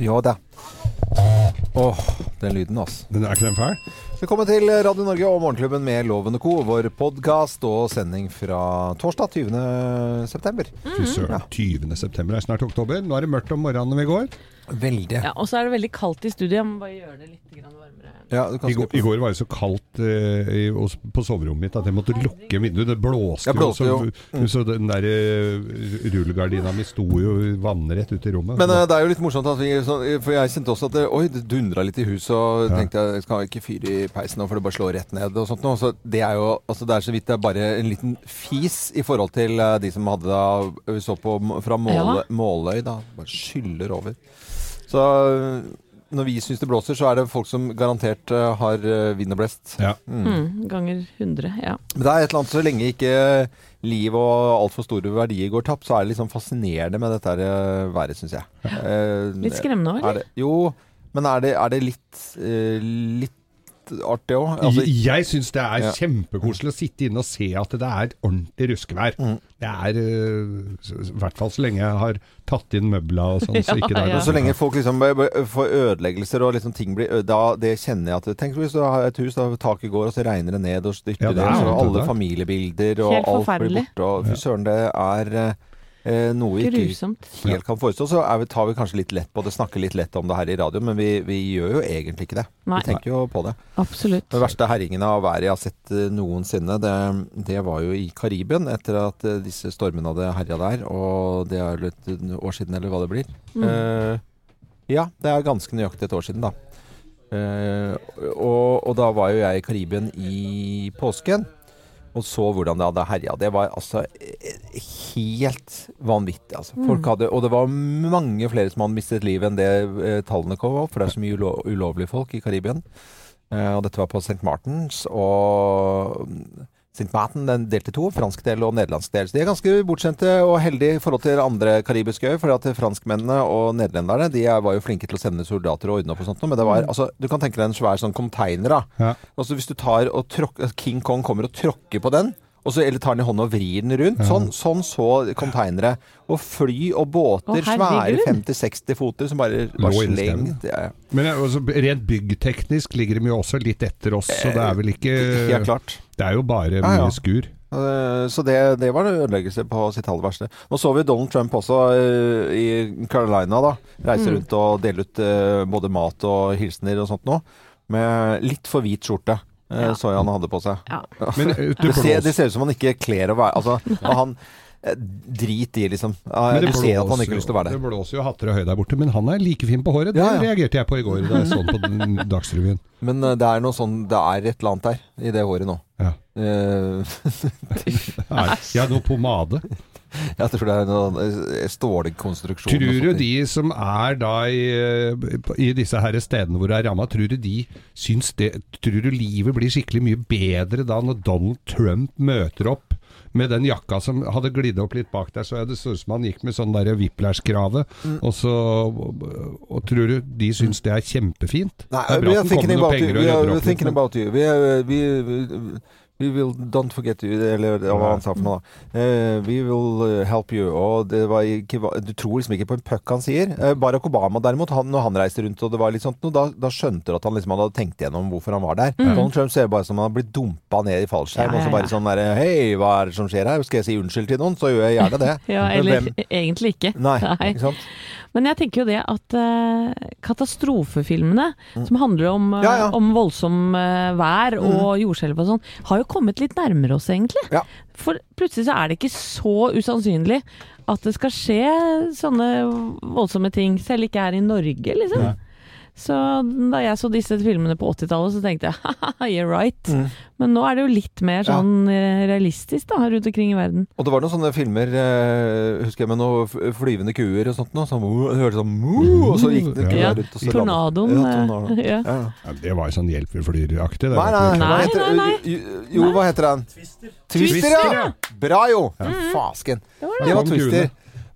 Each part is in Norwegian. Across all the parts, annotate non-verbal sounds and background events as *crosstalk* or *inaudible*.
Ja da. Åh, den lyden, altså. Den er ikke den fæl? Velkommen til Radio Norge og Morgenklubben med Loven og Co. Vår podkast og sending fra torsdag 20. september. Fy søren. 20. september er snart oktober. Nå er det mørkt om morgenen når vi går. Veldig. Ja, og så er det veldig kaldt i studio. Jeg må bare gjøre det litt varmere. Ja, I, går- I går var det så kaldt uh, i, på soverommet mitt at jeg måtte lukke vinduet. Det blåste, blåste jo. jo. Så, så den der uh, rullegardina mi sto jo vannrett ut i rommet. Men uh, det er jo litt morsomt, at vi, så, for jeg kjente også at det, oi, det dundra litt i huset, og Ja. tenkte jeg skal ikke fyre i peisen nå, for det bare slår rett ned og sånt noe. Så det er jo altså det er så vidt det er bare en liten fis i forhold til de som hadde da Vi så på fra Måløy, Ja. Måløy da. Bare skyller over. Så eh, når vi syns det blåser, så er det folk som garantert eh, har eh, vind og blest. Ja. Mm, ganger 100, ja. Men det er et eller annet så lenge ikke liv og altfor store verdier går tapt, så er det liksom fascinerende med dette været, syns jeg. Eh, Litt skremmende òg, er eller? det, jo, men er det, er det litt, eh, litt artig òg? Altså, jeg syns det er Ja. kjempekoselig å sitte inne og se at det er ordentlig ruskevær. Mm. Det er eh, I hvert fall så lenge jeg har tatt inn møbla og sånn. så *laughs* Ja, ikke det ja. så lenge folk liksom får ødeleggelser og liksom ting blir da, Det kjenner jeg at Tenk hvis du har et hus, da taket går, og så regner det ned og styrter Ja, det er så jo alle familiebilder og alt blir borte. Og fy søren, det er eh, noe vi ikke helt kan forestå. Så er vi, tar vi kanskje litt lett på det, snakker litt lett om det her i radio, men vi, vi gjør jo egentlig ikke det. Nei, Vi tenker jo på det. absolutt. Den verste herringen av været jeg har sett eh, noensinne, det, det var jo i Karibien, etter at eh, disse stormene hadde herja der. Og det er et år siden, eller hva det blir. Mm. Eh, ja, det er ganske nøyaktig et år siden, da. Eh, og, og da var jo jeg i Karibien i påsken. Og så hvordan det hadde herja. Det var altså helt vanvittig. Altså. Folk hadde, og det var mange flere som hadde mistet livet enn det eh, tallene kom opp, for det er så mye ulo ulovlige folk i Karibien. Eh, og dette var på St. Martins. Og St. Martin den delte to, fransk del og nederlandsk del. Så de er ganske bortskjemte og heldige i forhold til andre karibiske øyer. For at franskmennene og nederlenderne de var jo flinke til å sende soldater og ordne opp og sånt. Men det var, altså, du kan tenke deg en svær sånn container. da. Ja. Altså Hvis du tar og tråk, King Kong kommer og tråkker på den, og så, eller tar den i hånda og vrir den rundt. Sånn, sånn så containere. Og fly og båter, Å, svære herregud. 50-60 foter som bare var slengt. Ja. Men eh, altså, rent byggteknisk ligger de jo også litt etter oss, så det er vel ikke Helt klart. Det er jo bare Ja, ja. skur. Så det, det var en ødeleggelse på sitt aller verste. Nå så vi Donald Trump også eh, i Carolina. da Reise Mm. rundt og dele ut eh, både mat og hilsener og sånt noe. Med litt for hvit skjorte. Eh, Ja. Så jeg han hadde på seg. Ja. Men eh, det Det ser, det ser ut som han ikke kler å være Altså, *laughs* han eh, Drit i, liksom. Ja, Men Du det ser at han ikke har lyst til å være der. Det blåser jo hatter og høy der borte, men han er like fin på håret. Det Ja, ja. reagerte jeg på i går da jeg så den på *laughs* Dagsrevyen. Men det er noe sånn Det er et eller annet der i det håret nå. Ja. Eh, *laughs* Nei, Ja, noe pomade. *laughs* jeg tror det er noen stålkonstruksjoner. stålkonstruksjon. Tror du de som er da i, eh, i disse her stedene hvor det er ramma, tror du de syns det Tror du livet blir skikkelig mye bedre da når Donald Trump møter opp med den jakka som hadde glidd opp litt bak der, så det så ut som han gikk med sånn derre whiplash-krave. Mm. Og så Og tror du de syns det er kjempefint? Nei, det er bra at den kommer noen penger og rydder opp litt, We, will don't forget you, eller hva han sa for noe da. Eh, we will help you. Og det var ikke, du tror liksom ikke på en puck han sier. Uh, Barack Obama derimot, han, når han reiste rundt og det var litt sånt, noe, da, da skjønte du at han liksom hadde tenkt gjennom hvorfor han var der. Donald Trump ser bare som han har blitt dumpa ned i fallskjerm, Ja, og så bare sånn derre Hei, hva er det som skjer her? Skal jeg si unnskyld til noen? Så gjør jeg gjerne det. *laughs* Ja, eller hvem- egentlig ikke. *laughs* Nei, ikke sant? Men jeg tenker jo det at uh, katastrofefilmene, som handler om, eh, Mm. Ja, ja. om voldsom vær og jordskjelv og sånn, har jo kommet litt nærmere oss, egentlig. Ja. For plutselig så er det ikke så usannsynlig at det skal skje sånne voldsomme ting, selv ikke her i Norge, liksom. Ja. Så da jeg så disse filmene på 80-tallet, så tenkte jeg *laughs* haha, you're right. Men nå er det jo litt mer sånn Ja. eh, realistisk da, rundt omkring i verden. Og det var noen sånne filmer, eh, husker jeg, med noen flyvende kuer og sånt noe. Sånn, du hørte sånn «Moo», Og så gikk det Ja. rundt. Og så Tornadoen. Ja, tornadoen. *laughs* ja. Ja. Ja, det var jo sånn hjelp vi flyr-aktig. Nei, Nei, nei, hva heter nei, nei. Jo, hva heter den? Twister. Twister, Twister, ja! ja. Bra, jo! Fasken. Det var Kom Twister.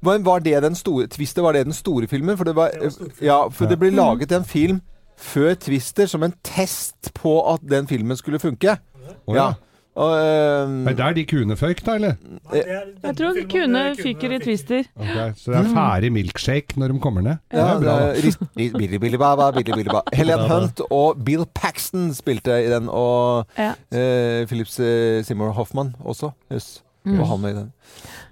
Kuene. Men var det den store Twister, var det den store filmen? For det, var, ja, for det ble laget en film før Twister som en test på at den filmen skulle funke. Oh, Ja. ja. Og, eh, Er det de kuene føyk, da, eller? Jeg tror Kune fyker i Twister. Okay, Så det er ferdig milkshake når de kommer ned? Det ja, det Baba. *laughs* Helen Hunt og Bill Paxton spilte i den, og Ja. eh, Philips eh, Seymour Hoffman også. Yes. Mm. Og han med i den.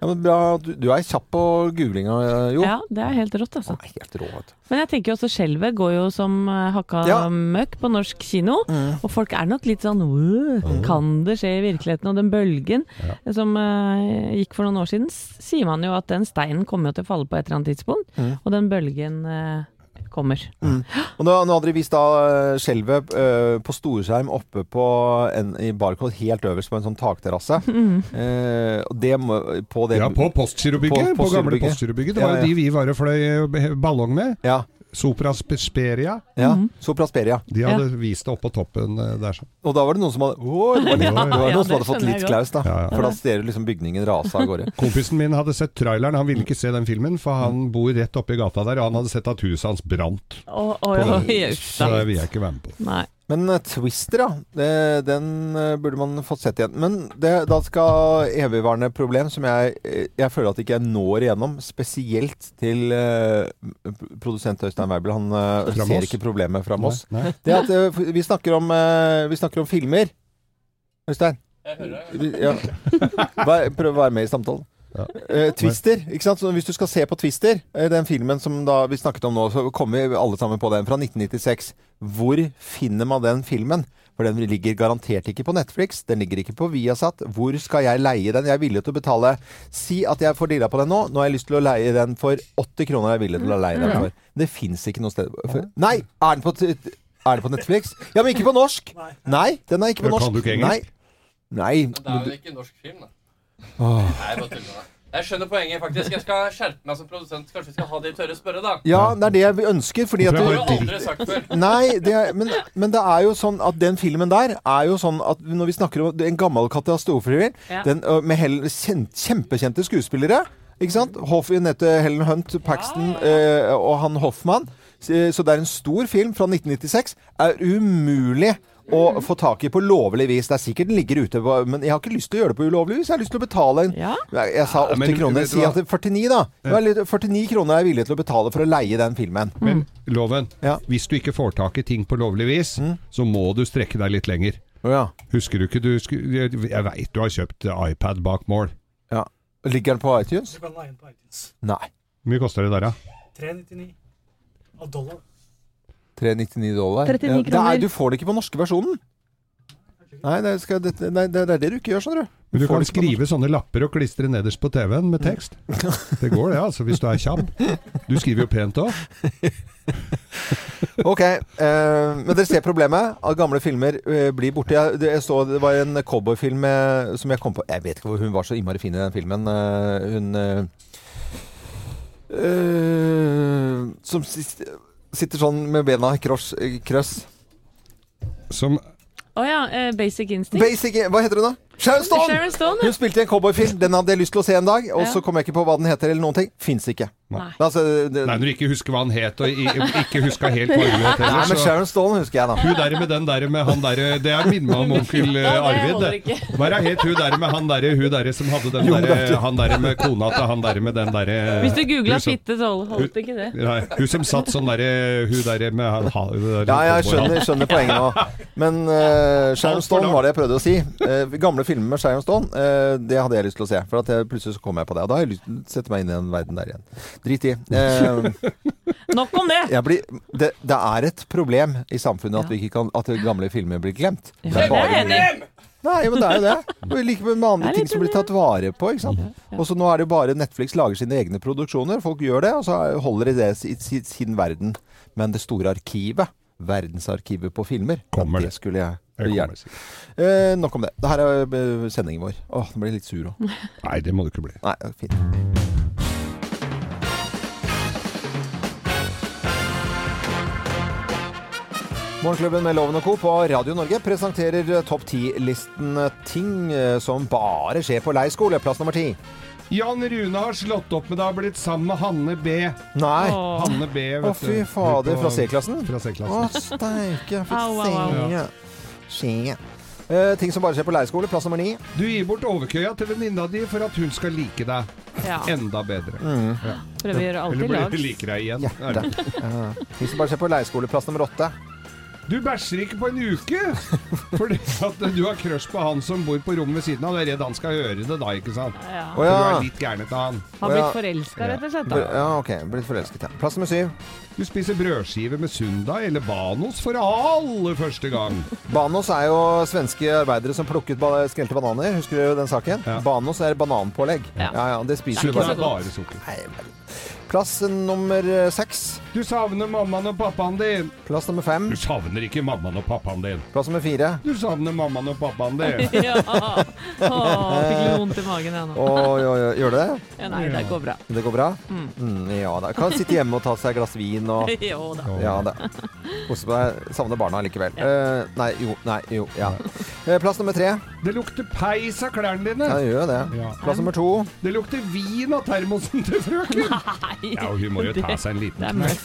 Ja, men bra. Du, du er kjapp på googlinga, eh, jo. ja, det er helt rått, altså. Han er helt rå, vet du. Men jeg tenker jo også Skjelvet går jo som eh, hakka Ja. møkk på norsk kino. Mm. Og folk er nok litt sånn «Åh, Kan det skje i virkeligheten? Og den bølgen som eh, gikk for noen år siden, s- sier man jo at den steinen kommer jo til å falle på et eller annet tidspunkt. Mm. Og den bølgen eh, kommer. Og nå, nå hadde de vist da eh, skjelvet uh, på storskjerm oppe på en, i Barcode helt øverst på en sånn takterrasse. *laughs* Mm. Uh, det på det Ja, på Postgirobygget. På På, gamle Postgirobygget. Det var var ja. jo de vi var og fløy ballong med. Ja, Sopra Speria. ja. Mhm. Soprasperia. De hadde vist det opp på toppen eh, der. Og da var det noen som hadde Å, det var, litt, det var noen som hadde fått litt klaus, da. Ja, ja. For da ser du liksom bygningen rase av gårde. Kompisen min hadde sett traileren, han ville ikke se den filmen, for han bor rett oppe i gata der, og han hadde sett at huset hans brant. Oh, oh, oh, Så det vil jeg ikke være med på. Nei. Men eh, Twister, ja. Det, den eh, burde man fått sett igjen. Men det, da skal evigvarende problem som jeg, eh, jeg føler at ikke jeg når igjennom, spesielt til uh, produsent Øystein Weibel. Han uh, ser ikke problemet fra Moss. *laughs* Det at uh, vi snakker om, vi snakker om filmer. Øystein? Jeg hører deg. Ja. Prøv å være med i samtalen. Ja. Eh, Twister, ikke sant? Så hvis du skal se på Twister, eh, den filmen som da vi snakket om nå, så kommer vi alle sammen på den fra 1996. Hvor finner man den filmen? For den ligger garantert ikke på Netflix, den ligger ikke på Viasat. Hvor skal jeg leie den? Jeg er villig til å betale Si at jeg får dilla på den nå. Nå har jeg lyst til å leie den for 80 kroner. Jeg er villig til å leie den for. Det fins ikke noe sted for. Nei! Er den på, t- er den på Netflix? Ja, men ikke på norsk! Nei, den er ikke på norsk. kan du ikke engelsk? Nei. Nei. Det er jo ikke norsk film, da. Nei, jeg bare tuller med deg. Jeg skjønner poenget, faktisk. Jeg skal skjerpe meg som produsent. Kanskje vi skal ha de tørre spørre, da. Ja, det er det vi ønsker. Fordi at Det har du, aldri sagt før. *laughs* Nei, det er, men, men det er jo sånn at den filmen der er jo sånn at når vi snakker om en gammel katastrofefilm Ja. den, med hel, kjent, kjempekjente skuespillere ikke sant? Hoff, Nette Helen Hunt, Paxton ø, og han Hoffmann. Så så det er en stor film fra 1996. Er umulig å få tak i på lovlig vis. Det er sikkert den ligger ute, på, men jeg har ikke lyst til å gjøre det på ulovlig vis. Jeg har lyst til å betale en Ja. jeg, jeg sa Ja, 80 men kroner. Si at det er 49, da. Er 49 kroner er jeg villig til å betale for å leie den filmen. Men loven, Ja. hvis du ikke får tak i ting på lovlig vis, så må du strekke deg litt lenger. Ja. Husker du ikke du sku- Jeg veit du har kjøpt iPad bak mål. ja. Ligger den på iTunes? Du kan leie den på iTunes. Nei. Hvor mye koster det der, da? 399 av dollar. 399 dollar. 39 Ja, kroner. Nei, du får det ikke på norske versjonen. Nei, det, skal, det, nei, det er det du ikke gjør, skjønner du. Men du får kan skrive sånne lapper og klistre nederst på TV-en med tekst. *laughs* Det går det, altså, hvis du er kjapp. Du skriver jo pent òg. *laughs* Ok, eh, men dere ser problemet. At gamle filmer eh, blir borte. Jeg, det, jeg så det var en cowboyfilm med- som jeg kom på Jeg vet ikke hvor hun var så innmari fin i den filmen. Eh, hun eh, eh, Som sis- sitter sånn med bena i krøss. krøss. Som Å ja, eh, Basic Instinct. Basic Hva heter hun, da? Sharon Stone! Sharon Stone, Hun spilte i en cowboyfilm. Den hadde jeg lyst til å se en dag. Og Ja. så kom jeg ikke på hva den heter, eller noen ting. Fins ikke. Nei. Altså, det, Nei, når du ikke husker hva han het, og i- ikke huska helt hva hun het Nei, heller, men Sharon Stone husker jeg, da. Hun der med den der med han der Det er minner meg om onkel eh, Arvid. det. Hva er det het hun der med han der, hun der som hadde den derre der, er- Han der med kona til han der med den derre Hvis du googla fitte, så holdt ikke det. Nei, hun som satt sånn derre Hun der med han ha- hun der- Ja, jeg skjønner, skjønner poenget nå. Men uh, Sharon Stone var det jeg prøvde å si. Uh, gamle filmer med Sharon Stone, uh, det hadde jeg lyst til å se. For at jeg, plutselig så kom jeg på det. Og da har jeg lyst til å sette meg inn i den verden der igjen. Drit i. Eh, *laughs* Nok om det! jeg blir, det, det er et problem i samfunnet at, Ja. vi ikke kan, at gamle filmer blir glemt. Ja, Det er bare. Nei, men det er jo det. Like med andre ting som blir tatt vare på. ikke sant? Og så nå er det jo bare Netflix lager sine egne produksjoner. Folk gjør det, og så holder de det i sin, verden. Men det store arkivet, verdensarkivet på filmer, Kommer det skulle jeg gjerne eh, Nok om det. Det her er eh, sendingen vår. Åh, nå blir jeg litt sur òg. Nei, det må du ikke bli. Nei, fint. Morgenklubben med Loven og Co. på Radio Norge presenterer eh, topp 10-listen ting eh, som bare skjer på leirskole. Plass nummer ti. Jan Rune har slått opp med det, har blitt sammen med Hanne B. Nei. Åh. Hanne B, vet du. Å, fy fader. Fra C-klassen? Fra Å, C-klassen. steike. Au, au, au. Eh, ting som bare skjer på leirskole. Plass nummer ni. Du gir bort overkøya til venninna di for at hun skal like deg Ja. enda bedre. Prøver å gjøre alt Eller i bli- lag. liker deg igjen. Er Hjerte. Eh, ting som bare skjer på leirskole. Plass nummer åtte. Du bæsjer ikke på en uke fordi at du har crush på han som bor på rommet ved siden av. Du er redd han skal høre det da, ikke sant? Ja. For ja. du er litt gæren etter han. Har blitt forelska, rett og slett. Da. Ja, ok. Blitt forelsket, ja. Plass nummer syv. Du spiser brødskive med Sunda eller Banos for aller første gang. Banos er jo svenske arbeidere som plukket ba skrelte bananer. Husker du den saken? Ja. Banos er bananpålegg. Ja, Ja. ja, det spiser du bare. så godt. bare sukker. Nei, vel. Plass nummer eh, seks. Du savner mammaen og pappaen din. Plass nummer fem. Du savner ikke mammaen og pappaen din. Plass nummer fire. Du savner mammaen og pappaen din. *laughs* ja. Åh, fikk litt vondt i magen jeg nå. Åh. Gjør du det? Ja, nei, det går bra. Det går bra? Mm, ja da. Kan sitte hjemme og ta seg et glass vin og *laughs* Jo da. Ja da. Kose på deg. Savner barna likevel. Eh, nei, jo, nei, jo. Ja. Eh, plass nummer tre. Det lukter peis av klærne dine. Ja, det gjør det. Ja. Plass nummer to. Det lukter vin av termosen til frøken. *laughs* Nei, Ja, og hun må jo ta seg en liten Det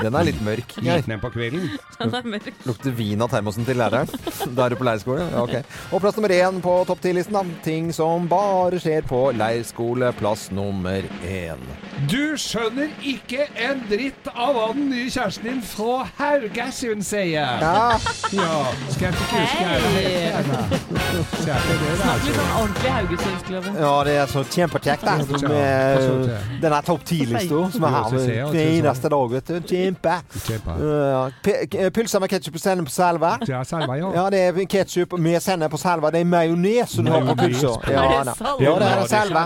Den er litt mørk. Geir. Liten en på kvelden. den er mørk. Lukter vin av termosen til læreren. Da er du på leirskole? Ja, ok. Og plass nummer én på topp ti-listen. da. Ting som bare skjer på leirskole. Plass nummer én. Du skjønner ikke en dritt av hva den nye kjæresten din fra Haugesund sier. Ja. Ja, skal jeg ikke huske Hei! Snakk litt sånn ordentlig Haugesundskloven. ja, det er så kjempekjekt. Med denne topp ti-lista som er her hver er eneste dag, vet du. Kjempe. Kjempe. Ja, pe- Pølser med ketsjup og sennep på selve. Ja, salva, ja. Ja, det er ketsjup med sennep på selve. Det er majones du har på pølsa. Ja, det ja, det er er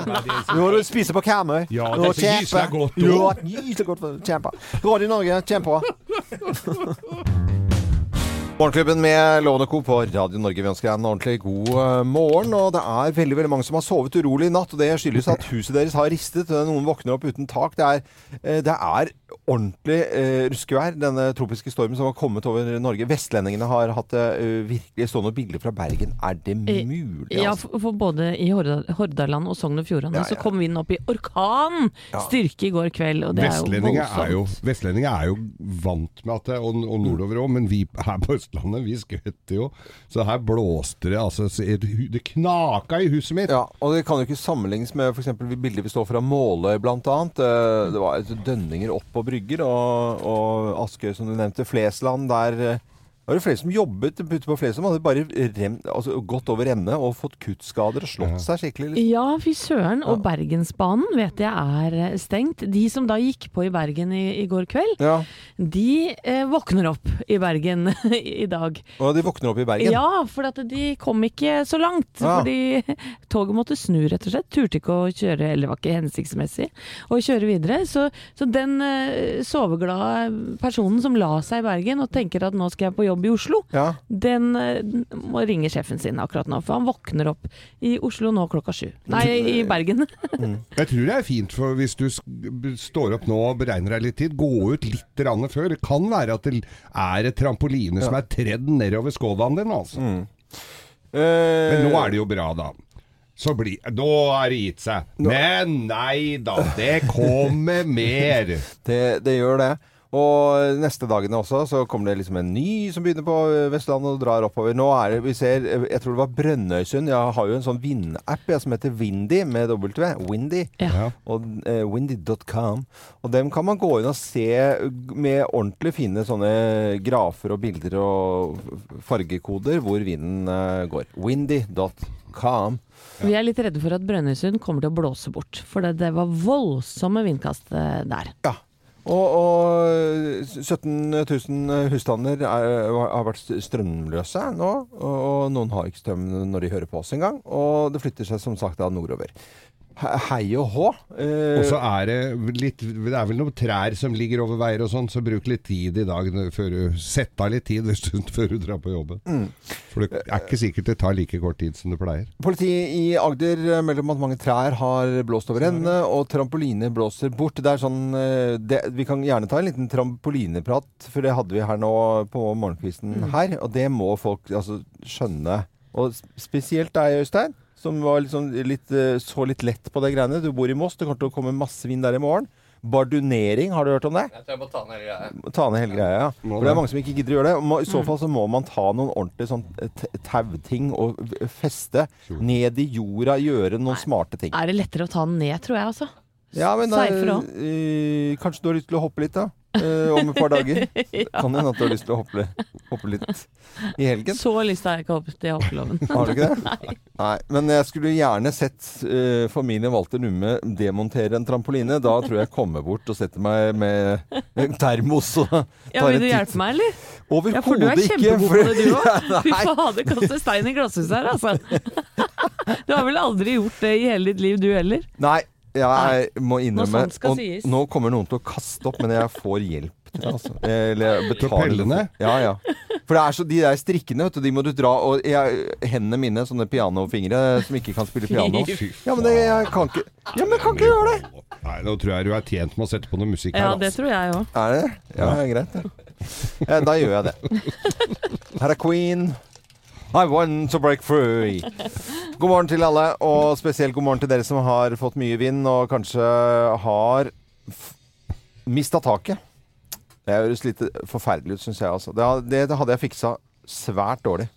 Ja, du spiser på Karmøy. Ja, det er så gyselig godt. Ja, gyselig godt. Kjempe. Radio Norge, kjempe. *laughs* Morgenklubben med Lovende Co. på Radio Norge. Vi ønsker deg en ordentlig god eh, morgen. Og det er veldig veldig mange som har sovet urolig i natt. Og det skyldes at huset deres har ristet. Noen våkner opp uten tak. Det er, eh, det er ordentlig eh, ruskevær, denne tropiske stormen som har kommet over Norge. Vestlendingene har hatt det uh, virkelig stående bilder fra Bergen. Er det Eh, mulig? Ja, altså? for, for både i Hordaland og Sogn og Fjordane Ja, ja. så kom vinden opp i orkan styrke i går kveld, og det er jo Vestlendinger er jo, voldsomt. Vestlendinger er jo vant med at det, og, og nordover òg, men vi her på Østlandet, vi skvetter jo. Så her blåste det altså så Det knaka i huset mitt. Ja, og det kan jo ikke sammenlignes med f.eks. bilder vi står fra Måløy bl.a. Det var dønninger opp på brygger, og, og Askøy som du nevnte. Flesland, der var det flere som jobbet ute på Flesland, hadde bare rem, altså, gått over ende og fått kuttskader og slått seg skikkelig. Liksom. Ja, fy søren. Og Bergensbanen vet jeg er eh, stengt. De som da gikk på i Bergen i, i går kveld, Ja, de eh, våkner opp i Bergen *laughs* i dag. Og de våkner opp i Bergen. Ja, for at de kom ikke så langt. Ja. Fordi *laughs* toget måtte snu, rett og slett. Turte ikke å kjøre, eller var ikke hensiktsmessig å kjøre videre. Så, så den eh, soveglade personen som la seg i Bergen og tenker at nå skal jeg på jobb i Oslo, Ja. den eh, må ringe sjefen sin akkurat nå. For han våkner opp i Oslo nå klokka sju. Nei, i Bergen. *laughs* Jeg tror det er fint for hvis du står opp nå og beregner deg litt tid, gå ut litt før. Det kan være at det er et trampoline som er tredd nedover skådaen din, altså. Mm. Men nå Eh, er det jo bra, da. Så bli, nå er det gitt seg. Men nei da, det kommer mer. *laughs* det, det gjør det. Og neste dagene også, så kommer det liksom en ny som begynner på Vestlandet og drar oppover. Nå er det, vi ser, jeg tror det var Brønnøysund. Jeg har jo en sånn vindapp som heter Windy med W. Windy. Ja. Ja. Og uh, windy.com. Og dem kan man gå inn og se med ordentlig fine sånne grafer og bilder og fargekoder hvor vinden uh, går. Windy.com. Vi er litt redde for at Brønnøysund kommer til å blåse bort. For det, det var voldsomme vindkast eh, der. Ja. Og, og 17 000 husstander er, har vært strømløse nå. Og, noen har ikke strøm når de hører på oss engang. Og det flytter seg som sagt da nordover. He- Hei og hå. Eh, Og så er det litt Det er vel noen trær som ligger over veier og sånn, så bruk litt tid i dag før du Sett av litt tid *laughs* en stund før du drar på jobben. Mm. For det er ikke sikkert det tar like kort tid som det pleier. Politiet i Agder eh, melder om at mange trær har blåst over ende, og trampoline blåser bort. Det er sånn, eh, det, vi kan gjerne ta en liten trampolineprat, for det hadde vi her nå på morgenkvisten her. Og det må folk altså, skjønne. Og spesielt deg, Øystein, som litt sånn, litt, eh, så litt lett på det greiene. Du bor i Moss, det kommer til å komme masse vind der i morgen. bardunering. Har du hørt om det? Jeg tror jeg må ta ned hele greia. Ta ned hele greia, ja. For det er mange som ikke gidder å gjøre det. I så Mm. fall så må man ta noen ordentlige sånn eh, tauting og feste ned i jorda, gjøre noen smarte ting. Er det lettere å ta den ned, tror jeg, altså. Ja, men da, eh, kanskje du har lyst til å hoppe litt, da? Eh, om et par dager. *laughs* Kan hende at du har lyst til å hoppe, hoppe litt i helgen. Så lyst har jeg ikke hoppet i hoppeloven. *laughs* Har du ikke det? Nei. Men jeg skulle gjerne sett uh, familien Walter Numme demontere en trampoline. Da tror jeg jeg kommer bort og setter meg med en termos og *laughs* Ja, Vil du hjelpe meg, eller? Ja, for du er kjempegod på det, du òg. Fy Nei. fader, kaste stein i glasshuset her, altså. Du har vel aldri gjort det i hele ditt liv, du heller? Nei, jeg må innrømme skal og. Nå kommer noen til å kaste opp, men jeg får hjelp til det. Altså. Eller jeg betaler Ja, ja. For det er så, de der strikkene, vet du, de må du dra Og jeg, hendene mine, sånne pianofingre som ikke kan spille *laughs* piano. Ja, men det, jeg kan ikke Ja, men jeg kan ikke gjøre det! Nei, nå tror jeg du er tjent med å sette på noe musikk her. Ja, det altså. tror jeg òg. Er det? Ja, greit. Ja, da gjør jeg det. *laughs* Her er Queen. I want to break free. God morgen til alle, og spesielt god morgen til dere som har fått mye vind og kanskje har mista taket. Det høres litt forferdelig ut, syns jeg. Altså. Det, det, hadde jeg fiksa svært dårlig.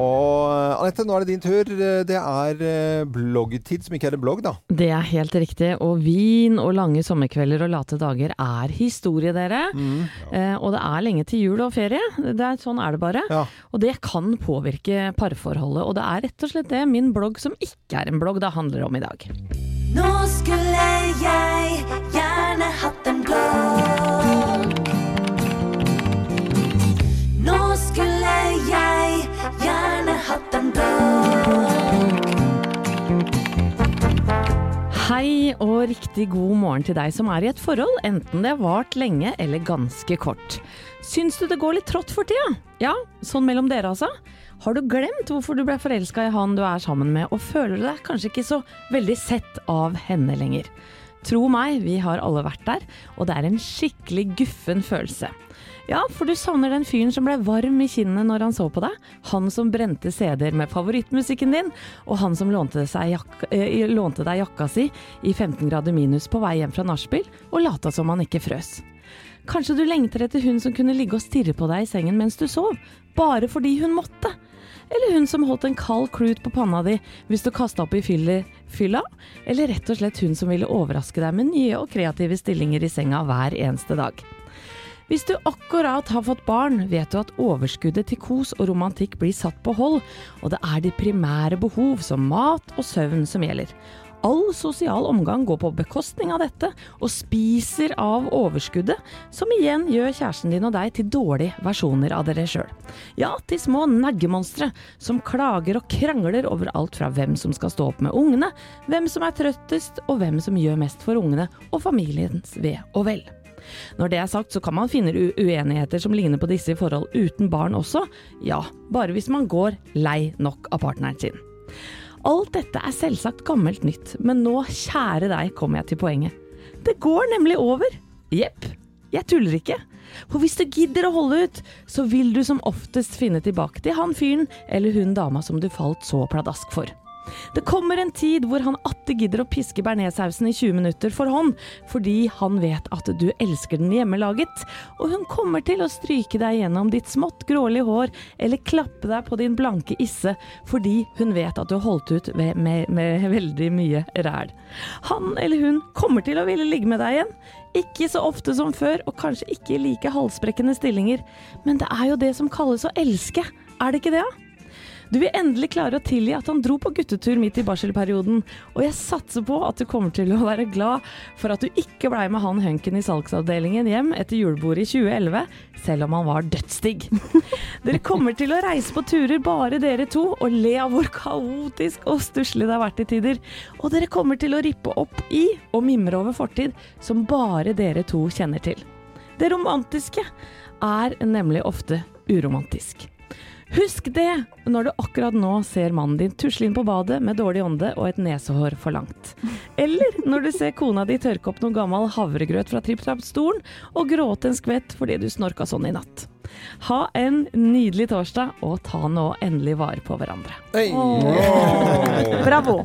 Og Anette, nå er det din tur. Det er eh, bloggtid, som ikke er en blogg, da. Det er helt riktig. Og vin og lange sommerkvelder og late dager er historie, dere. Eh, og det er lenge til jul og ferie. Det er, sånn er det bare. Ja. Og det kan påvirke parforholdet. Og det er rett og slett det min blogg som ikke er en blogg, det handler om i dag. Nå skulle jeg gjerne hatt en blogg. Hei og riktig god morgen til deg som er i et forhold, enten det har vart lenge eller ganske kort. Syns du det går litt trått for tida? Ja, sånn mellom dere altså? Har du glemt hvorfor du ble forelska i han du er sammen med, og føler du deg kanskje ikke så veldig sett av henne lenger? Tro meg, vi har alle vært der, og det er en skikkelig guffen følelse. Ja, for du savner den fyren som ble varm i kinnet når han så på deg. Han som brente CD-er med favorittmusikken din, og han som lånte, jakka, eh, lånte deg jakka si i 15 grader minus på vei hjem fra nachspiel, og lata som han ikke frøs. Kanskje du lengter etter hun som kunne ligge og stirre på deg i sengen mens du sov, bare fordi hun måtte. Eller hun som holdt en kald klut på panna di hvis du kasta opp i fylla. Eller rett og slett hun som ville overraske deg med nye og kreative stillinger i senga hver eneste dag. Hvis du akkurat har fått barn, vet du at overskuddet til kos og romantikk blir satt på hold, og det er de primære behov som mat og søvn som gjelder. All sosial omgang går på bekostning av dette, og spiser av overskuddet, som igjen gjør kjæresten din og deg til dårlige versjoner av dere sjøl. Ja, til små neggemonstre som klager og krangler over alt fra hvem som skal stå opp med ungene, hvem som er trøttest, og hvem som gjør mest for ungene og familiens ve og vel. Når det er sagt, så kan man finne uenigheter som ligner på disse i forhold uten barn også. Ja, bare hvis man går lei nok av partneren sin. Alt dette er selvsagt gammelt nytt, men nå, kjære deg, kommer jeg til poenget. Det går nemlig over. Jepp, jeg tuller ikke. For hvis du gidder å holde ut, så vil du som oftest finne tilbake til han fyren eller hun dama som du falt så pladask for. Det kommer en tid hvor han atter gidder å piske bearnéssausen i 20 minutter for hånd, fordi han vet at du elsker den hjemmelaget, og hun kommer til å stryke deg gjennom ditt smått grålige hår, eller klappe deg på din blanke isse, fordi hun vet at du har holdt ut med, med, med veldig mye ræl. Han eller hun kommer til å ville ligge med deg igjen. Ikke så ofte som før, og kanskje ikke i like halsbrekkende stillinger, men det er jo det som kalles å elske, er det ikke det? da? Du vil endelig klare å tilgi at han dro på guttetur midt i barselperioden, og jeg satser på at du kommer til å være glad for at du ikke blei med han hunken i salgsavdelingen hjem etter julebordet i 2011, selv om han var dødsdigg. *laughs* Dere kommer til å reise på turer bare dere to, og le av hvor kaotisk og stusslig det har vært i tider. Og dere kommer til å rippe opp i og mimre over fortid som bare dere to kjenner til. Det romantiske er nemlig ofte uromantisk. Husk det når du akkurat nå ser mannen din tusle inn på badet med dårlig ånde og et nesehår for langt. Eller når du ser kona di tørke opp noe gammel havregrøt fra tripp-trapp-stolen og gråte en skvett fordi du snorka sånn i natt. Ha en nydelig torsdag, og ta nå endelig vare på hverandre. Oh. *laughs* Bravo!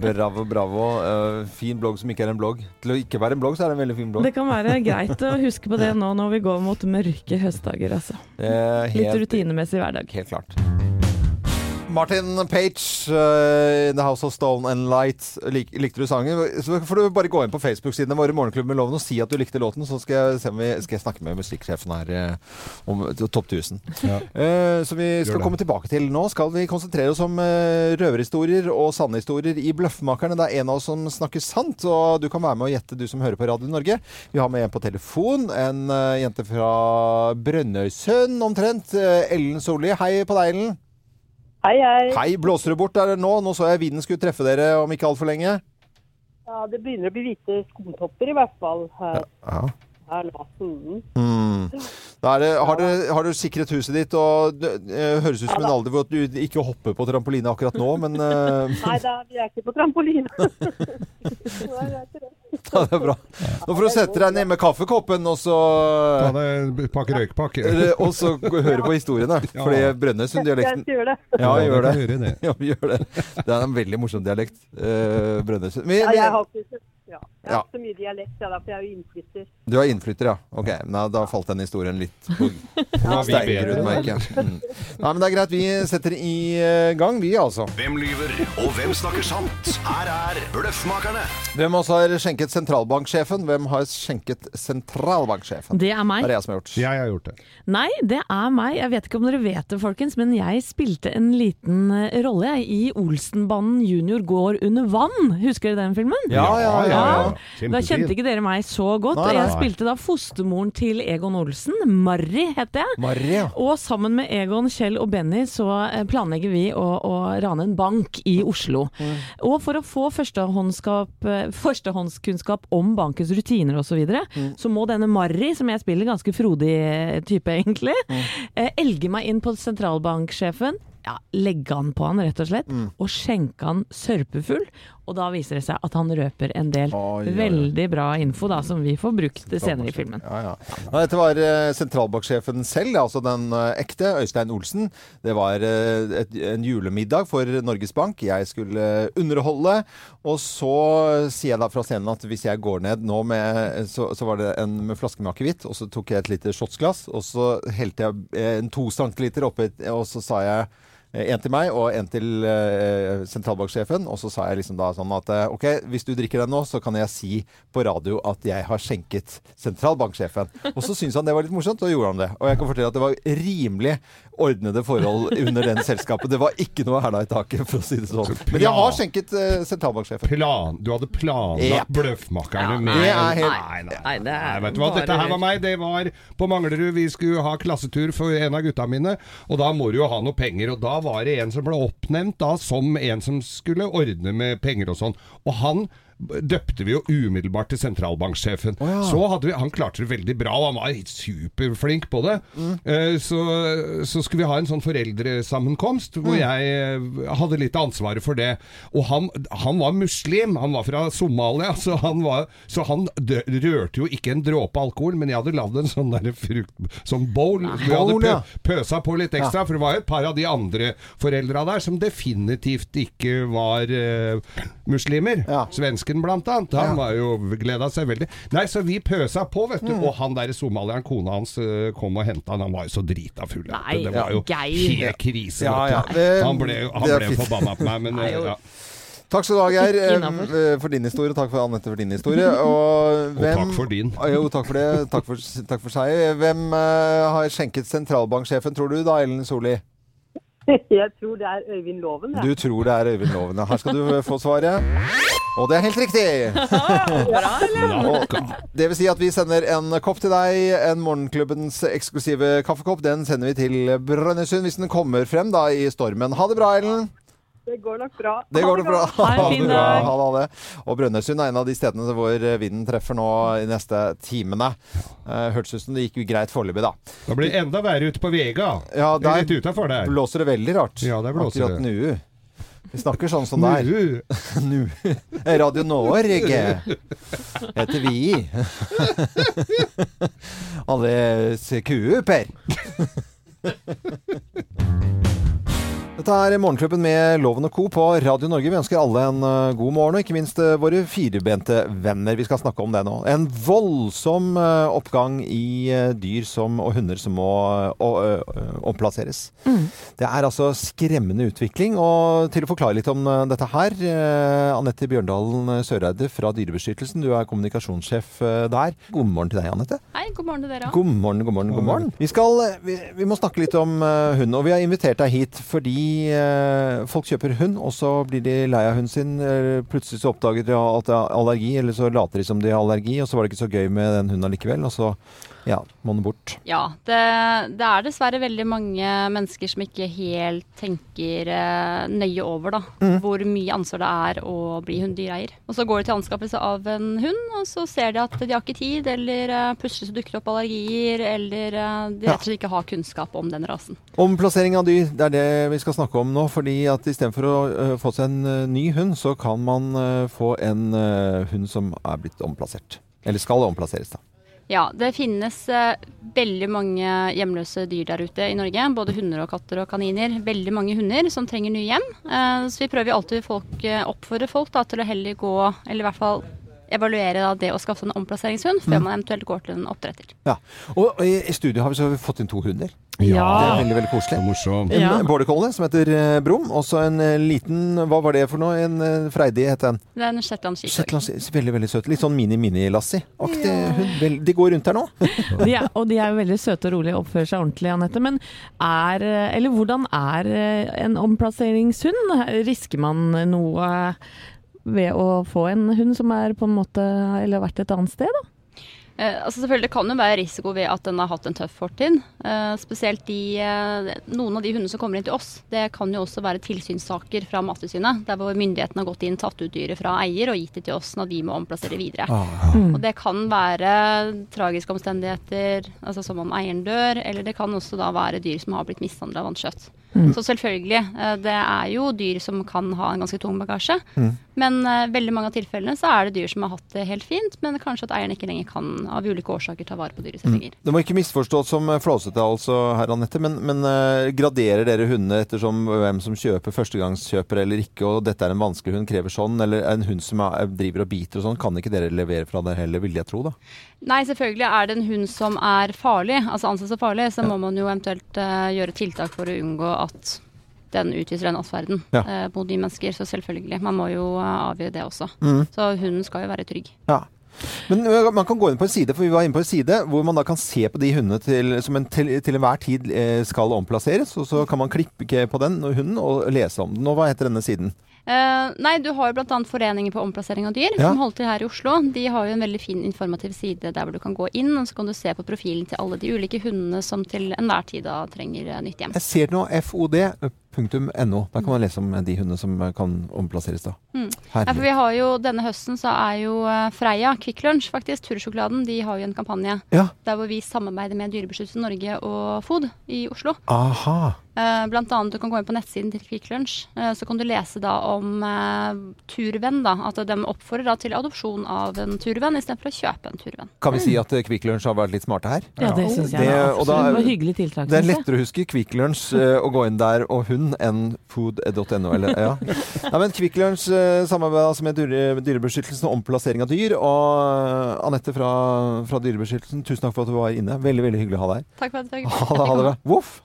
Bravo, bravo. Uh, fin blogg som ikke er en blogg. Til å ikke være en blogg, så er det en veldig fin blogg. Det kan være greit å huske på det *laughs* nå når vi går mot mørke høstdager, altså. Helt, Litt rutinemessig hverdag. helt klart. Martin Page, uh, The House of Stone and Light. Lik, likte du sangen? Så får du bare gå inn på Facebook-sidene våre Morgenklubben med Loven og si at du likte låten, så skal jeg, se om vi, skal jeg snakke med musikksjefen her eh, om Topp 1000. Ja. Uh, som vi skal komme tilbake til nå, skal vi konsentrere oss om uh, røverhistorier og sanne historier i Bløffmakerne. Det er en av oss som snakker sant, og du kan være med og gjette, du som hører på Radio Norge. Vi har med en på telefon, en eh, jente fra Brønnøysund omtrent. Eh, Ellen Solli. Hei på deg, Ellen. Hei, hei. Hei, blåser det bort der nå? Nå så jeg vinden skulle treffe dere om ikke altfor lenge. Ja, det begynner å bli hvite skumtopper i hvert fall her, Ja. her nå. Mm. Da er det, har, du, har du, sikret huset ditt, og det eh, høres ut som en alder hvor du ikke hopper på trampoline akkurat nå, men eh, Nei da, vi er ikke på trampoline. *laughs* *laughs* Ja, det er bra. Nå får du sette deg ned med kaffekoppen, og så Ta deg en pakke røykpakke. *laughs* Eh, Og så høre på historiene. *laughs* Ja. Fordi Brønnøysund-dialekten. Ja, gjør det. Ja, gjør det. Det er en veldig morsom dialekt. Uh, Brønnøysund. Men, Ja, jeg har ikke ja, jeg har ikke så mye dialekt, da, for jeg er jo innflytter. du er innflytter, ja. Ok, Nei, da falt den historien litt på *laughs* steingrunn. Mm. Nei, men det er greit. Vi setter i eh, gang, vi, altså. Hvem lyver, og hvem snakker sant? Her er Bløffmakerne. Hvem også har skjenket sentralbanksjefen? Hvem har skjenket sentralbanksjefen? Det er meg. Det er jeg som har gjort. Jeg har gjort det. Nei, det er meg. Jeg vet ikke om dere vet det, folkens, men jeg spilte en liten eh, rolle jeg, i Olsenbanden junior går under vann. Husker dere den filmen? Ja, ja, ja. ja. Da kjente ikke dere meg så godt. Nei, nei. Jeg spilte da fostermoren til Egon Olsen. Marry heter jeg. Maria. Og sammen med Egon, Kjell og Benny så eh, planlegger vi å, å rane en bank i Oslo. Og for å få eh, førstehåndskunnskap om bankens rutiner osv., så, videre, så må denne Marry, som jeg spiller, ganske frodig eh, type egentlig, mm. elge meg inn på sentralbanksjefen. Ja, legge han på han, rett og slett, og skjenke han sørpefull. Og da viser det seg at han røper en del Oi, ja, ja. veldig bra info da, som vi får brukt senere i filmen. Ja, dette var uh, sentralbanksjefen selv, altså den uh, ekte, Øystein Olsen. Det var uh, et, en julemiddag for Norges Bank. Jeg skulle eh, underholde. Og så sier jeg da fra scenen at hvis jeg går ned nå med Så, så var det en med flaske med akevitt, og så tok jeg et lite shotsglass, og så helte jeg eh, en to centiliter oppi, og så sa jeg Eh, En til meg og en til uh, sentralbanksjefen. Og så sa jeg liksom da sånn at uh, OK, hvis du drikker den nå, så kan jeg si på radio at jeg har skjenket sentralbanksjefen. *laughs* Og så syntes han det var litt morsomt, og gjorde han det. Og jeg kan fortelle at det var rimelig ordnede forhold under den selskapet. Det var ikke noe hæla i taket, for å si det sånn. Men jeg har skjenket uh, sentralbanksjefen. Plan, du hadde planlagt yep. Bløffmakerne Ja, med er helt- Nei, nei, Nei, det er nei, vet du hva, dette her var meg. Det var på Manglerud. Vi skulle ha klassetur for en av gutta mine, og da må du jo ha noe penger. Og da var det en som ble oppnevnt da som en som skulle ordne med penger og sånn. Og han døpte vi jo umiddelbart til sentralbanksjefen. Så hadde vi, Han klarte det veldig bra, han var superflink på det. Mm. Så, så skulle vi ha en sånn foreldresammenkomst hvor jeg eh, hadde litt av ansvaret for det. Og han, han var muslim, han var fra Somalia, så han, var, så han rørte jo ikke en dråpe alkohol. Men jeg hadde lagd en sånn der frukt, sånn bowl, Vi jeg hadde pø, pøsa på litt ekstra. For det var jo et par av de andre foreldra der som definitivt ikke var uh, muslimer. Ja. Svensken blant annet. Han Ja. var jo gleda seg veldig. Nei, så vi pøsa på, vet du. Mm. Og han der somalieren, kona hans, eh, kom og henta han. Han var jo så drita full. Nei, det var jo Geir. helt krise. Ja, ja. Det- Han ble, han ble forbanna på meg, men Nei, eh, ja. Takk skal du ha, Geir, eh, innenfor. for din historie. Takk for Anette for din historie. Og, *laughs* Og takk for din. Jo, takk for det. Takk for, takk for seg. Hvem uh, har skjenket sentralbanksjefen, tror du da, Ellen Solli? *laughs* Jeg tror det er Øyvind Loven. Du tror det er Øyvind Loven. ja. Her skal du få svaret. Og det er helt riktig! *laughs* Bra, det vil si at vi sender en kopp til deg. En Morgenklubbens eksklusive kaffekopp. Den sender vi til Brønnøysund hvis den kommer frem da i stormen. Ha det bra, Ellen. Det går nok bra. Det Ha går det bra. Ha det bra. Ha det. Og Brønnøysund er en av de stedene hvor vinden treffer nå i neste timene. Uh, Hørtes ut som det gikk greit foreløpig, da. Da blir det enda verre ute på Vega. Ja, er der Litt utafor der. blåser det veldig rart. Ja, der blåser Akkurat det. nå. Vi snakker sånn som det er. Nu. *laughs* Nu. Radio Norge heter vi. *laughs* Alle kuer, Per. *laughs* Dette er Morgenklubben med Loven og Co. på Radio Norge. Vi ønsker alle en eh, god morgen, og ikke minst eh, våre firbente venner. Vi skal snakke om det nå. En voldsom eh, oppgang i dyr som, og hunder som må omplasseres. omplasseres. Det er altså skremmende utvikling. Og til å forklare litt om dette her, Anette Bjørndalen Søreide fra Dyrebeskyttelsen, du er kommunikasjonssjef der. God morgen til deg, Anette. Hei, god morgen til dere òg. God morgen, god morgen, god morgen. Vi, skal, vi, vi må snakke litt om hund, og vi har invitert deg hit fordi eh, folk kjøper hund, og så blir de lei av hunden sin. plutselig så oppdager de at det er allergi, eller så later de som de har allergi, og så var det ikke så gøy med den hunden likevel. og så ja, den bort. Ja, det, det er dessverre veldig mange mennesker som ikke helt tenker eh, nøye over da, hvor mye ansvar det er å bli hunddyreier. Og så går de til anskaffelse av en hund, og så ser de at de har ikke tid, eller eh, plutselig så dukker det opp allergier, eller eh, de rett og slett ikke har kunnskap om den rasen. Omplassering av dyr, det er det vi skal snakke om nå. fordi at istedenfor å få seg en ny hund, så kan man få en hund som er blitt omplassert. Eller skal omplasseres, da. Ja, det finnes eh, veldig mange hjemløse dyr der ute i Norge. Både hunder og katter og kaniner. Veldig mange hunder som trenger nye hjem. Eh, så vi prøver alltid å eh, oppfordre folk da, til å heller gå, eller i hvert fall evaluere da, det å skaffe en omplasseringshund før man eventuelt går til en oppdretter. Ja. Og i, i studio har vi så fått inn to hunder. Ja. Det er veldig, veldig koselig. En Ja. border collie som heter eh, Brum, og så en eh, liten Hva var det for noe? En uh, Freidig het den. Det er en shetland sheepdog. Veldig, veldig søt. Litt sånn mini-mini-Lassie-aktig hund. Vel, de går rundt her nå. *laughs* De er, og de er jo veldig søte og rolige og oppfører seg ordentlig, Anette. Men er, eller hvordan er eh, en omplasseringshund? Risker man noe ved å få en hund som er på en måte Eller har vært et annet sted, da? Eh, altså selvfølgelig Det kan jo være risiko ved at den har hatt en tøff fortid. Eh, spesielt de, eh, noen av de hundene som kommer inn til oss. Det kan jo også være tilsynssaker fra Mattilsynet. Der hvor myndighetene har gått inn, tatt ut dyret fra eier og gitt det til oss når vi må omplassere videre. Og det kan være tragiske omstendigheter, altså som om eieren dør, eller det kan også da være dyr som har blitt mishandla av vanskjøtt. Så selvfølgelig, eh, det er jo dyr som kan ha en ganske tung bagasje. Men uh, veldig mange av tilfellene så er det dyr som har hatt det helt fint, men kanskje at eieren ikke lenger kan av ulike årsaker ta vare på dyret sitt lenger. Det må ikke misforstås som eh, flåsete, altså, herr Anette, men, men uh, graderer dere hundene ettersom hvem som kjøper førstegangskjøper eller ikke, og dette er en vanskelig hund, krever sånn, eller en hund som er, driver og biter og sånn, kan ikke dere levere fra dere heller, vil jeg tro, da? Nei, selvfølgelig er det en hund som er farlig, altså anses som farlig, så må man jo eventuelt uh, gjøre tiltak for å unngå at den utviser den atferden Ja. eh, mot de mennesker. Så selvfølgelig, man må jo uh, avgjøre det også. Mm. Så hunden skal jo være trygg. Ja. Men man kan gå inn på en side, for vi var inne på en side hvor man da kan se på de hundene til, som en, til, til enhver tid eh, skal omplasseres. Og så kan man klippe på den hunden og lese om den. Og hva heter denne siden? Uh, nei, du har jo bl.a. Foreningen for omplassering av dyr, Ja. som holder til her i Oslo. De har jo en veldig fin informativ side der hvor du kan gå inn, og så kan du se på profilen til alle de ulike hundene som til enhver tid da trenger eh, nytt hjem. Jeg ser nå fod.no. Der kan man lese om de hundene som kan omplasseres da. Mm. Ja, for vi har jo Denne høsten så er jo eh, Freia, Kvikk Lunsj faktisk, Tursjokoladen, de har jo en kampanje Ja. der hvor vi samarbeider med Dyrebeskyttelse Norge og FOD i Oslo. Aha. Eh, blant annet du kan gå inn på nettsiden til Kvikk Lunsj, eh, så kan du lese da om eh, turvenn. da, At de oppfordrer da til adopsjon av en turvenn istedenfor å kjøpe en turvenn. Kan vi si at Kvikk Lunsj har vært litt smarte her? Ja, det syns jeg Det- og da- Det var hyggelig tiltak. Det er lettere å huske Kvikk Lunsj å gå inn der og hun enn food.no. Eller, ja. *laughs* ja, men Kvikk Lunsj samarbeider altså med dyre, Dyrebeskyttelsen og omplassering av dyr. Og Anette fra, fra Dyrebeskyttelsen, tusen takk for at du var inne. Veldig veldig hyggelig å ha deg her. Takk for at jeg Ha det, ha det bra. Voff!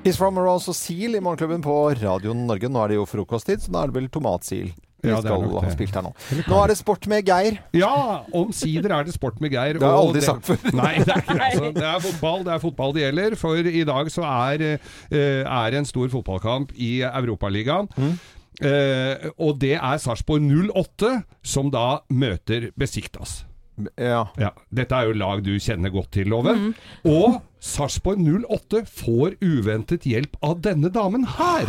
Kiss from Rose og Seal i Morgenklubben på Radio Norge. Nå er det jo frokosttid, så da er det vel tomatsil vi Ja, det skal ha spilt her nå. Nå er det sport med Geir. Ja, omsider er det sport med Geir. Det har jeg aldri det, sagt før. Nei, det er, altså, *laughs* det er fotball det er fotball det gjelder. For i dag så er, eh, er en stor fotballkamp i Europaligaen. Mm. Eh, og det er Sarpsborg 08 som da møter Besiktas. Ja. Ja, dette er jo lag du kjenner godt til, Loven. Og Sarpsborg 08 får uventet hjelp av denne damen her.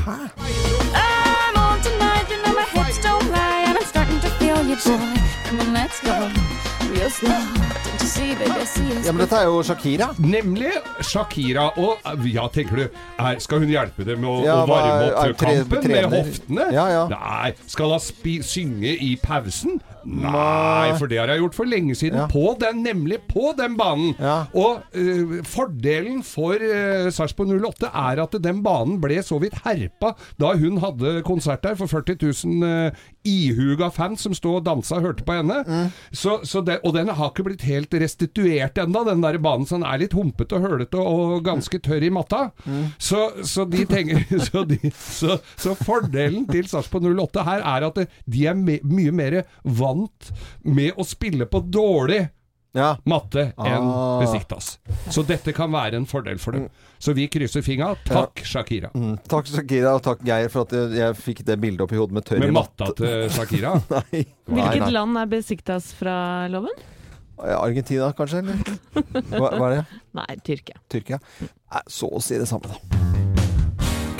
I'm Ja, men dette er jo Shakira. Nemlig Shakira. Og ja, tenker du, er, skal hun hjelpe dem med å, Ja, å varme opp er tre- kampen med hoftene? Ja, ja. Nei. Skal hun synge i pausen? Nei, for det har jeg gjort for lenge siden. Ja. På den, nemlig på den banen. Ja. Og uh, fordelen for uh, Sarpsborg 08 er at den banen ble så vidt herpa da hun hadde konsert der for 40 000 uh, ihuga fans som stod og dansa og hørte på henne. Mm. Så, så det, og den har ikke blitt helt restituert ennå, den der banen. Så den er litt humpete og hølete og ganske tørr i matta. Mm. Så, så de tenker *laughs* så, de, så, så fordelen til Sarpsborg 08 her er at de er me, mye mer vant med å spille på dårlig Ja. matte enn Ah. Besiktas. Så dette kan være en fordel for dem. Så vi krysser fingra. Takk, Shakira. Mm. Takk Shakira, og takk Geir for at jeg, jeg fikk det bildet opp i hodet med tørr Med matta til Shakira. Nei. *laughs* Nei, Hvilket nei. land er besiktas fra loven? Argentina, kanskje? Eller? Hva, hva er det? *laughs* Nei, Tyrkia. Tyrkia? Så å si det samme, da.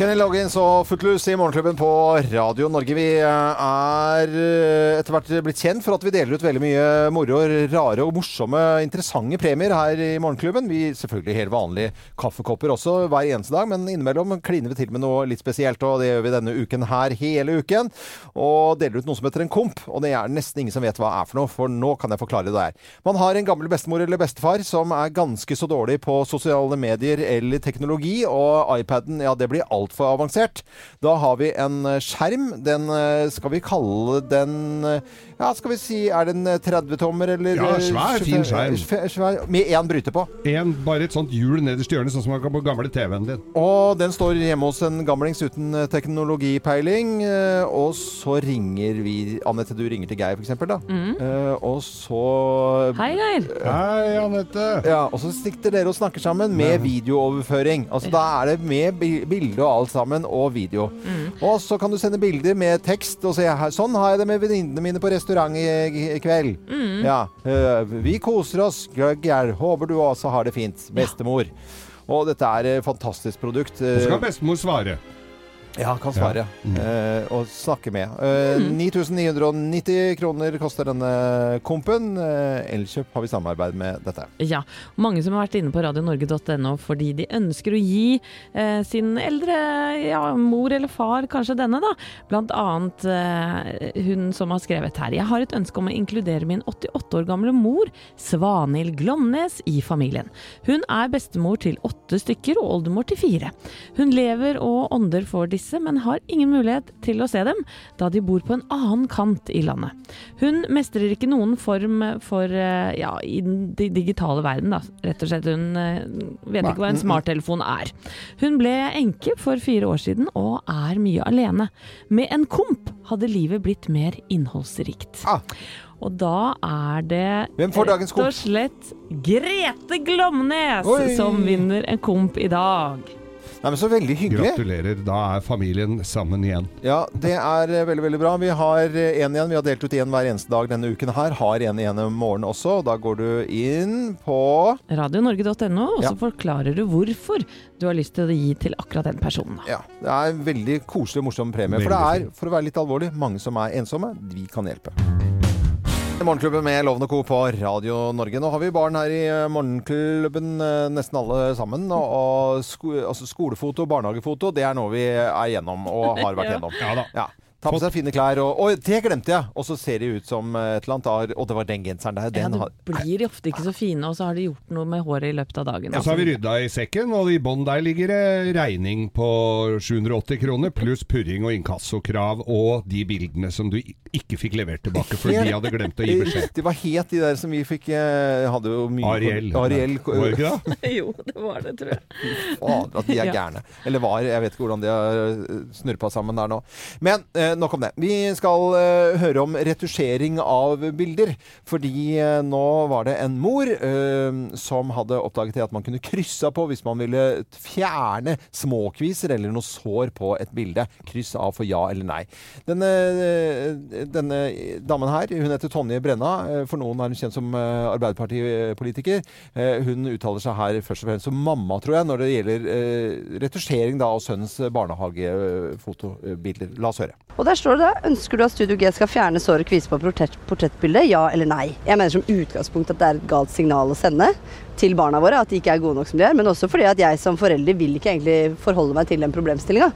Kenny Loggins og Footloose i Morgenklubben på Radio Norge. Vi eh, er eh, etter hvert blitt kjent for at vi deler ut veldig mye moro, rare og morsomme, interessante premier her i Morgenklubben. Vi selvfølgelig helt vanlige kaffekopper også hver eneste dag, men innimellom kliner vi til med noe litt spesielt, og det gjør vi denne uken her hele uken. Og deler ut noe som heter en komp, og det er nesten ingen som vet hva det er for noe, for nå kan jeg forklare det det er. Man har en gammel bestemor eller bestefar som er ganske så dårlig på sosiale medier eller teknologi, og iPaden, ja, det blir altfor avansert. Da har vi en eh, skjerm. Den eh, skal vi kalle den eh, Ja, skal vi si Er det en 30-tommer, eller Ja, svær, fin skjerm. Svær, med én bryter på. En, bare et sånt hjul nederst i hjørnet, sånn som man kan på gamle TV-en din. Og den står hjemme hos en gamlings uten teknologipeiling. Og så ringer vi Anette, du ringer til Geir, f.eks. da. Mm. Og så Hei, Geir. Hei, Anette. Ja, og så sitter dere og snakker sammen med videooverføring. Altså Da er det med bi- bilde og alt sammen, og video. Og så kan du sende bilder med tekst og si her, sånn har jeg det med venninnene mine på restaurant i, i kveld. Ja, øh, vi koser oss. Geir, håper du også har det fint. Bestemor. Og dette er et fantastisk produkt. Og så kan bestemor svare. Ja, kan svare. Eh, og snakke med. Eh, 9990 kroner koster denne kompen. Eh, Elkjøp har vi samarbeid med dette. Ja, mange som har vært inne på radionorge.no fordi de ønsker å gi eh, sin eldre ja, mor eller far, kanskje denne da, blant annet eh, hun som har skrevet her. Jeg har et ønske om å inkludere min 88 år gamle mor, Svanhild Glomnes, i familien. Hun er bestemor til åtte stykker og oldemor til fire. Hun lever og ånder for disse, men har ingen mulighet til å se dem, da de bor på en annen kant i landet. Hun mestrer ikke noen form for eh, ja, i den digitale verden, da. Rett og slett. Hun eh, vet ikke hva en smarttelefon er. Hun ble enke for fire år siden og er mye alene. Med en komp hadde livet blitt mer innholdsrikt. Ah. Og da er det Hvem rett og slett Grete Glomnes Oi. som vinner en komp i dag. Nei, men Så veldig hyggelig. Gratulerer. Da er familien sammen igjen. Ja, det er eh, veldig veldig bra. Vi har én en igjen. Vi har delt ut én hver eneste dag denne uken her. Har en igjen i morgen også. Da går du inn på Radionorge.no, og så Ja. forklarer du hvorfor du har lyst til å gi til akkurat den personen. Ja, det er en veldig koselig og morsom premie. For det er, for å være litt alvorlig, mange som er ensomme. Vi kan hjelpe. Morgenklubben med Lovende og Co. på Radio Norge. Nå har vi barn her i eh, Morgenklubben, eh, nesten alle sammen. Og, og sko, altså skolefoto, barnehagefoto, det er noe vi er gjennom og har vært *laughs* Ja. Ja da. Ja. Ta på seg fine klær, og, og det glemte jeg! Og så ser de ut som eh, et eller annet. Og det var den genseren der. Ja, Den de har, blir ofte ikke så fine, og så har de gjort noe med håret i løpet av dagen. Og så har vi rydda i sekken, og i bånn der ligger det regning på 780 kroner, pluss purring og inkassokrav og de bildene som du ikke fikk levert tilbake, fordi de hadde glemt å gi beskjed. Det var helt de der som vi fikk eh, Hadde jo mye Ariel. Ariel Var det ikke det? *laughs* jo, det var det, tror jeg. Fader, at de er Ja. gærne. Eller var. Jeg vet ikke hvordan de har eh, snurpa sammen der nå. Men eh, nok om det. Vi skal eh, høre om retusjering av bilder. Fordi eh, nå var det en mor eh, som hadde oppdaget at man kunne krysse på hvis man ville fjerne småkviser eller noe sår på et bilde. Kryss av for ja eller nei. Denne, eh, denne damen her, hun heter Tonje Brenna. Eh, For noen er hun kjent som eh, Arbeiderpartipolitiker. Eh, Hun uttaler seg her først og fremst som mamma, tror jeg, når det gjelder eh, retusjering da, av sønnens barnehagefotobilder. La oss høre. Og der står det ønsker du at Studio G skal fjerne sår og kviser på portrett, portrettbildet, ja eller nei. Jeg mener som utgangspunkt at det er et galt signal å sende til barna våre, at de ikke er gode nok som de er, men også fordi at jeg som forelder vil ikke egentlig forholde meg til den problemstillinga.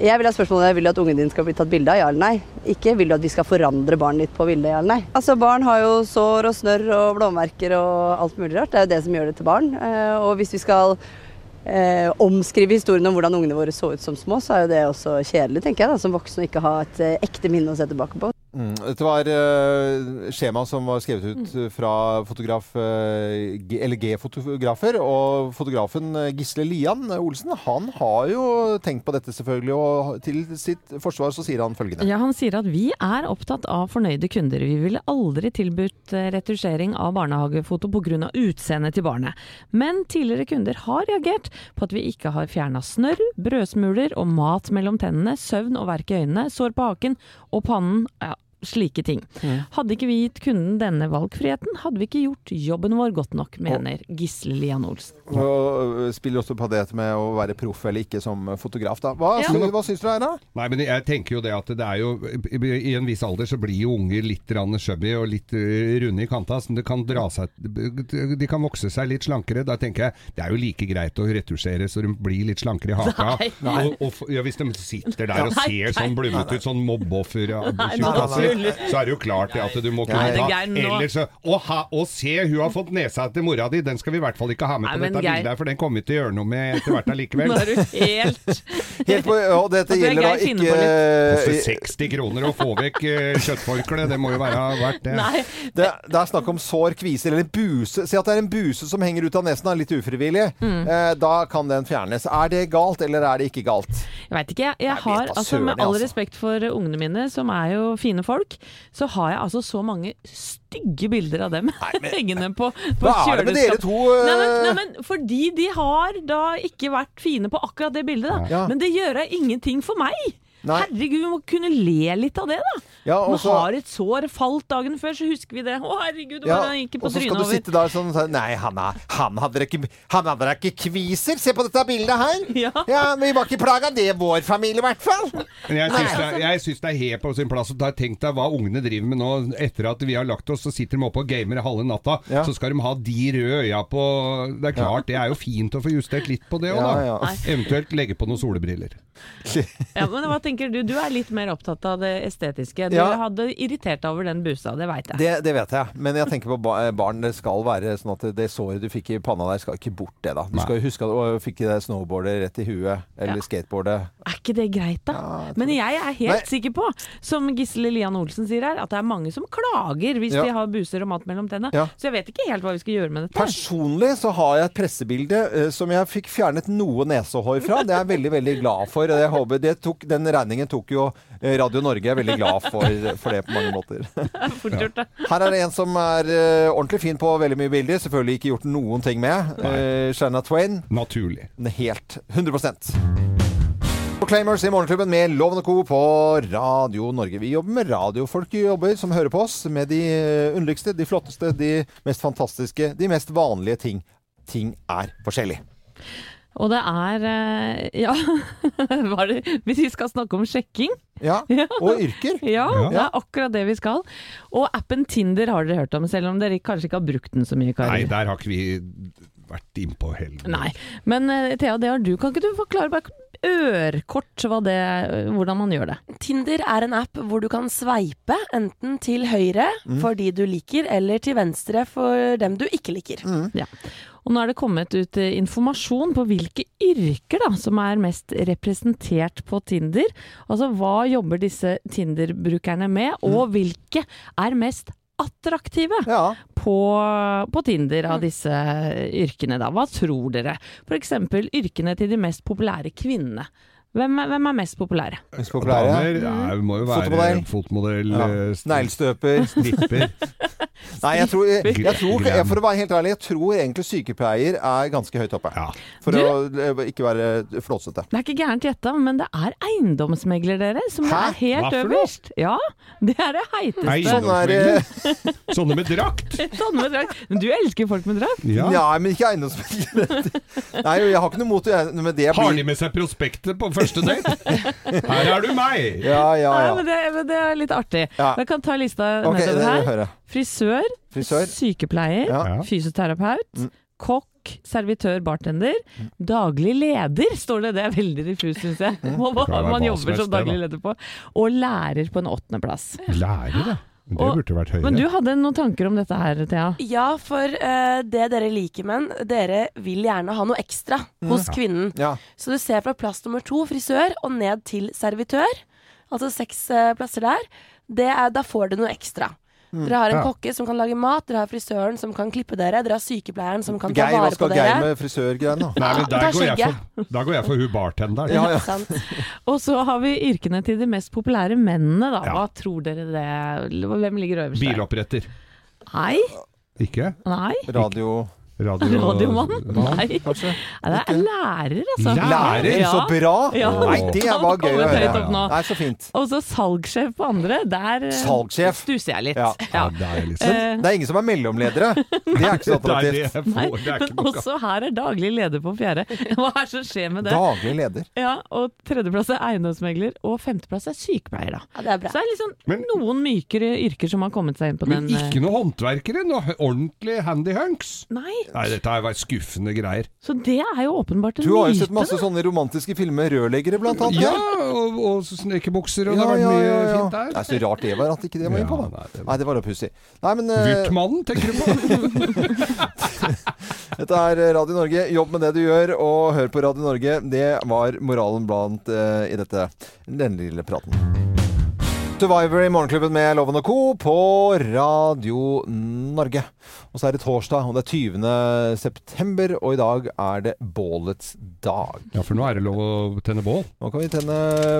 Jeg vil ha spørsmålet vil du at ungen din skal bli tatt bilde av, ja eller nei? Ikke vil du at vi skal forandre barnet ditt på bildet, ja eller nei? Altså Barn har jo sår og snørr og blåmerker og alt mulig rart. Det er jo det som gjør det til barn. Eh, Og hvis vi skal eh, omskrive historien om hvordan ungene våre så ut som små, så er jo det også kjedelig, tenker jeg, da, som voksen å ikke ha et eh, ekte minne å se tilbake på. Mm. Dette var uh, skjema som var skrevet ut Mm. fra fotograf uh, G- eller G-fotografer. Og fotografen eh, Gisle Lian Olsen han har jo tenkt på dette, selvfølgelig. Og til sitt forsvar så sier han følgende. Ja, Han sier at vi er opptatt av fornøyde kunder. Vi ville aldri tilbudt retusjering av barnehagefoto pga. utseendet til barnet. Men tidligere kunder har reagert på at vi ikke har fjerna snørr, brødsmuler og mat mellom tennene, søvn og verk i øynene, sår på haken og pannen. Ja, slike ting. Hadde ikke vi gitt kunden denne valgfriheten, hadde vi ikke gjort jobben vår godt nok, mener Gisle Lian Olsen. Og øh, spiller også på det med å være proff eller ikke som fotograf. Da. Hva, Ja. hva syns du, Eira? Nei, men jeg tenker jo det at det er jo I en viss alder så blir jo unger litt chubby og litt eh, runde i kanta. Så det kan dra seg De kan vokse seg litt slankere. Da tenker jeg det er jo like greit å retusjere så de blir litt slankere i haka. Nei. Og, og, ja, hvis de sitter der og Nei, ser sånn blummet ut, sånn mobbeoffer Nei, så er det jo klart det at du må kunne det ta er Ellers så Å, ha, å se, hun har fått nesa til mora di! Den skal vi i hvert fall ikke ha med på dette Geir- bildet, her, for den kommer vi til å gjøre noe med etter hvert allikevel. *laughs* Nå er du helt Helt på, og dette er gjelder da ikke Koster ikke 60 kroner å få vekk eh, kjøttforkleet, det må jo være verdt det. Nei. det, det er snakk om sår, kviser eller buse. Si at det er en buse som henger ut av nesen, da, litt ufrivillig. Mm. Eh, da kan den fjernes. Er det galt, eller er det ikke galt? Jeg veit ikke. Jeg, jeg Jeg har, altså, Med all altså. respekt for ungene mine, som er jo fine folk, så har jeg altså så mange stygge bilder av dem *laughs* hengende på, på Hva er det med dere to? to Nei, men, eh, nei, men Fordi de har da ikke vært fine på akkurat det bildet, da. Ja. Men det gjør da ingenting for meg. Nei. Herregud, vi må kunne le litt av det, da. Ja, og Man så- har et sår, falt dagen før, så husker vi det. Å, herregud, Ja, han gikk på og så skal du over. sitte der sånn sånn, Nei, han, er, han hadde dere ikke Han hadde ikke kviser! Se på dette bildet her! *laughs* Ja. ja Vi var ikke plaga, det er vår familie i hvert fall! Men jeg syns, det, er- jeg syns det er helt på sin plass å ta tenk deg hva ungene driver med nå. Etter at vi har lagt oss, så sitter de oppe og gamer halve natta. Ja. Så skal de ha de røde øya på Det er klart, det er jo fint å få justert litt på det òg, Ja, da. ja. Eventuelt legge på noen solbriller. *laughs* Ja, men hva tenker du? Du er litt mer opptatt av det estetiske. Du Ja. hadde irritert deg over den busa, det veit jeg. Det, det vet jeg, men jeg tenker på ba- barn. Det skal være sånn at det såret du fikk i panna der, skal ikke bort, det da. Du Nei. skal jo huske at du fikk det snowboardet rett i huet, eller Ja. skateboardet. Er ikke det greit, da? Ja, jeg Men jeg er helt Nei. sikker på, som Gisle Lian Olsen sier her, at det er mange som klager hvis Ja. de har buser og mat mellom tennene. Ja. Så jeg vet ikke helt hva vi skal gjøre med dette. Personlig så har jeg et pressebilde uh, som jeg fikk fjernet noe nesehår fra. Det er jeg veldig, veldig glad for. Jeg håper det tok, den regningen tok jo eh, Radio Norge. Jeg er veldig glad for, for det på mange måter. *laughs* Fort gjort, det. Her er det en som er eh, ordentlig fin på veldig mye bilder. Selvfølgelig ikke gjort noen ting med. Uh, Shanna Twain. Naturlig. Helt 100% Proclaimers i Morgenklubben med Loven og Co. på Radio Norge. Vi jobber med radiofolk jobber som hører på oss, med de underligste, de flotteste, de mest fantastiske, de mest vanlige ting. Ting er forskjellig. Og det er eh, *laughs* Ja, var det, hvis vi skal snakke om sjekking *laughs* Ja, og yrker. Ja, Ja. det er akkurat det vi skal. Og appen Tinder har dere hørt om, selv om dere kanskje ikke har brukt den så mye, Nei, der har ikke vi vært innpå heller. Nei. Men eh, Thea, det har du. Kan ikke du forklare bare ørkort hva det, hvordan man gjør det? Tinder er en app hvor du kan sveipe enten til høyre for de du liker, eller til venstre for dem du ikke liker. Ja. Og nå er det kommet ut eh, informasjon på hvilke yrker da, som er mest representert på Tinder. Altså hva jobber disse Tinder-brukerne med, og hvilke er mest attraktive Ja. på, på Tinder av disse yrkene. da. Hva tror dere? F.eks. yrkene til de mest populære kvinnene. Hvem er, hvem er mest populære? Mest populære. Damer ja, må jo være fotmodell, fotmodell, Ja. eh, Neglestøper. stripper. *laughs* Nei, jeg tror, jeg, jeg tror. For å være helt ærlig, jeg tror egentlig sykepleier er ganske høyt oppe. Ja. For Du- å eh, ikke være flåsete. Det er ikke gærent gjetta, men det er eiendomsmegler, dere, som Hæ? er helt Hva øverst. Ja, det er det heiteste. Eiendomsmegler? er. Sånne med drakt! *laughs* Sånne med drakt. Men du elsker folk med drakt. Ja. Ja, men ikke eiendomsmegler. *laughs* Nei, jeg har ikke noe mot det. Men det Har blir de med seg prospektet på første date. Her er du meg! Ja, ja, Nei, ja. men, det, men det er litt artig. Ja. Jeg kan ta lista Ok, det nedover her. Frisør, Frisør. sykepleier, Ja. Ja. fysioterapeut, Mm. kokk, servitør, bartender. Daglig leder, står det. Det er veldig diffust, syns jeg. Hva hva være man hva jobber som helst, som det, daglig leder på. Og lærer på en åttendeplass. Lærer, da. Det Og- burde vært høyere. Men du hadde noen tanker om dette her, Thea? Ja, for eh, det dere liker menn, dere vil gjerne ha noe ekstra hos kvinnen. Ja. Så du ser fra plass nummer to, frisør, og ned til servitør. Altså seks eh, plasser der. Det er, da får du noe ekstra. Dere har en Ja. kokke som kan lage mat, dere har frisøren som kan klippe dere, dere har sykepleieren som kan ta Geir, hva vare på skal Geir med frisørgreiene? da? Nei, men der går, jeg for, da går jeg for hun bartenderen. Ja, ja. *laughs* Og så har vi yrkene til de mest populære mennene, da. Ja. Hva tror dere det Hvem ligger øverst der? Biloppretter. Nei. Ikke? Nei. Radio... Radio, Radiomann? Nei. Kanskje? Nei, det er lærer, altså. Lærer, så bra! Ja. Nei, det var *laughs* gøy å høre. Nei, så fint. Og så salgssjef på andre. Der Salgsjef. Salgssjef. stusser jeg litt. *laughs* Ja. Ja, det er liksom Men, Det er ingen som er mellomledere. Det er ikke så *laughs* attraktivt. Nei, men også her er daglig leder på fjerde. Hva er det som skjer med det? Daglig leder. Ja, og tredjeplass er eiendomsmegler, og femteplass er sykepleier, da. Ja, det er bra. Så det er liksom Men- noen mykere yrker som har kommet seg inn på Men den. Men ikke noe håndverkere. Noe ordentlig handy hunks. Nei, Nei, dette har vært skuffende greier. så det er jo åpenbart en myte. Du har jo sett masse sånne romantiske filmer, rørleggere blant annet. Ja, og, og snekkerbukser, og det ja, har vært ja, mye ja, ja. fint der. Det er så rart det var at ikke det var innpå, da. nei, det var- Nei, det var da pussig. Nei, men eh, Vurtmannen, tenker du på? *laughs* Dette er Radio Norge. Jobb med det du gjør, og hør på Radio Norge. Det var moralen blant uh, i dette, denne lille praten. Survivor i Morgenklubben med Loven og Co. på Radio Norge. Og så er det torsdag, og det er 20. september, og i dag er det bålets dag. Ja, for nå er det lov å tenne bål. Nå kan vi tenne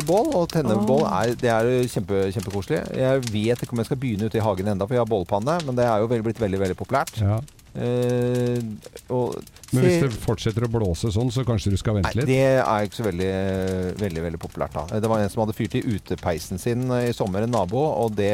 bål, og tenne bål er, det er kjempe, kjempekoselig. Jeg vet ikke om jeg skal begynne ute i hagen enda, for jeg har bålpanne, men det er jo vel- blitt veldig, veldig populært. Ja. Eh, og Men hvis det fortsetter å blåse sånn, så kanskje du skal vente Nei, litt? det er ikke så veldig, veldig, veldig populært da. Det var en som hadde fyrt i utepeisen sin i sommer, en nabo, og det,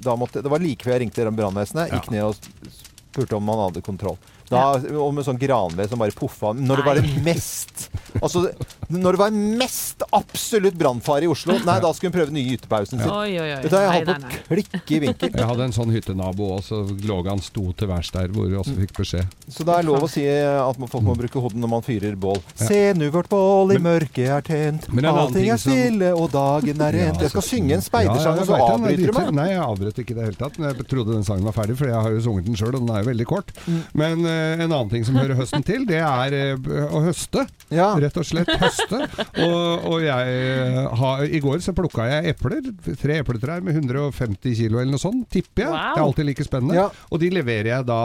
da måtte, det var like før jeg ringte brannvesenet, gikk ned og spurte om han hadde kontroll. Da, Og med sånn granved som bare poffa. Når det var det mest Altså, når det var mest absolutt brannfare i Oslo, nei, da skulle hun prøve nye hyttepausen sin. Oi, oi, oi. Vet du, hva, jeg holdt på klikke i vinkel. Jeg hadde en sånn hyttenabo også, lå han sto til værs der, hvor vi også fikk beskjed. Så det er lov å si at folk må bruke hodet når man fyrer bål. Se nu vårt bål i mørket er tent, allting ting er som- stille og dagen er rent. Jeg skal synge en speidersang, Ja, og så avbryter du meg. Nei, jeg avbrøt ikke i det hele tatt. Men jeg trodde den sangen var ferdig, for jeg har jo sunget den sjøl, og den er jo veldig kort. Mm. Men eh, en annen ting som hører høsten til, det er eh, å høste. Ja. Rett og slett høste. Og, og jeg eh, har I går så plukka jeg epler. Tre epletrær med 150 kilo eller noe sånt, tipper jeg. Wow. Det er alltid like spennende. Ja. Og de leverer jeg da,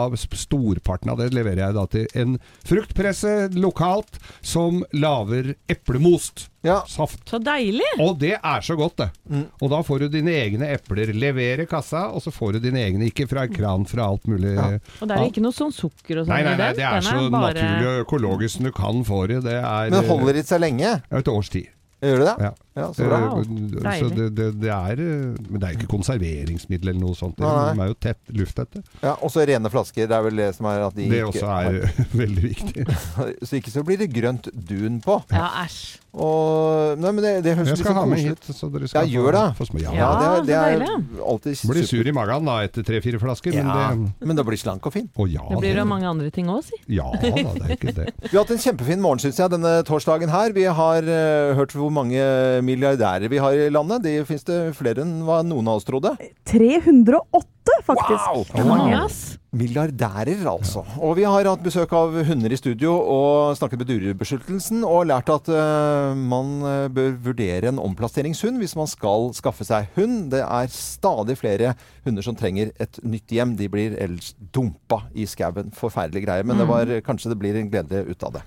storparten av det leverer jeg da til en fruktpresse lokalt som lager eplemost. Ja. Saft. Så deilig! Og det er så godt, det. Mm. Og da får du dine egne epler. Levere kassa, og så får du dine egne. Ikke fra kran, fra alt mulig. Ja. Og det er ikke noe sånn sukker og sånn Nei, nei, nei, det er Den så bare- naturlig og økologisk som du kan få det. Det er Men holder det seg lenge? eh, et års tid. Gjør det det? Ja. Ja, så bra. Eh, Så det, det, det er eh, Men det er jo ikke konserveringsmiddel eller noe sånt. De er jo tett lufttette. Ja, og så rene flasker. Det er vel det som er at de Det ikke også er *laughs* veldig viktig. *laughs* Så ikke så blir det grønt dun på. Ja, æsj. Og Nei, men det, det høres Jeg skal sånn ha med hit, så dere Ja, skal gjør det. få små. Ja, Ja, det, er- det er alltid Blir sur i magen da etter tre-fire flasker, Ja, men det men da blir slank og fin. Å ja. Det blir jo mange andre ting òg, si. Ja da, det er ikke det. Vi har hatt en kjempefin morgen, syns jeg, denne torsdagen her. Vi har uh, hørt hvor mange milliardærer vi har i landet. Det fins det flere enn hva noen av oss trodde. 308, faktisk. Wow! Det er mange, ass. Milliardærer, altså. Og vi har hatt besøk av hunder i studio og snakket med Dyrebeskyttelsen og lært at uh, man eh, bør vurdere en omplasseringshund hvis man skal skaffe seg hund. Det er stadig flere hunder som trenger et nytt hjem. De blir ellers dumpa i skauen. Forferdelige greier. Men det var, kanskje det blir en glede ut av det.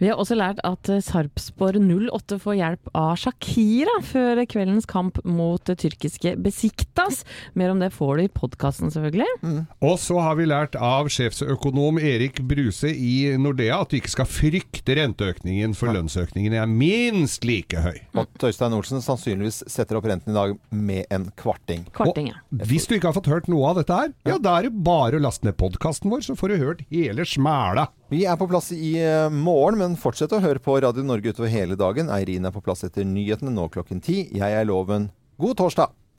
Vi har også lært at eh, Sarpsborg 08 får hjelp av Shakira før kveldens kamp mot det tyrkiske Besiktas. Mer om det får du i podkasten, selvfølgelig. Og så har vi vi lært av sjefsøkonom Erik Bruse i Nordea at du ikke skal frykte renteøkningen, for lønnsøkningen er minst like høy. Og Tøystein Olsen sannsynligvis setter opp renten i dag med en kvarting. Kvarting, ja. Og hvis du ikke har fått hørt noe av dette her, ja, da er det bare å laste ned podkasten vår, så får du hørt hele smæla. Vi er på plass i eh, morgen, men fortsett å høre på Radio Norge utover hele dagen. Eirin er på plass etter nyhetene nå klokken ti. Jeg er Loven. God torsdag!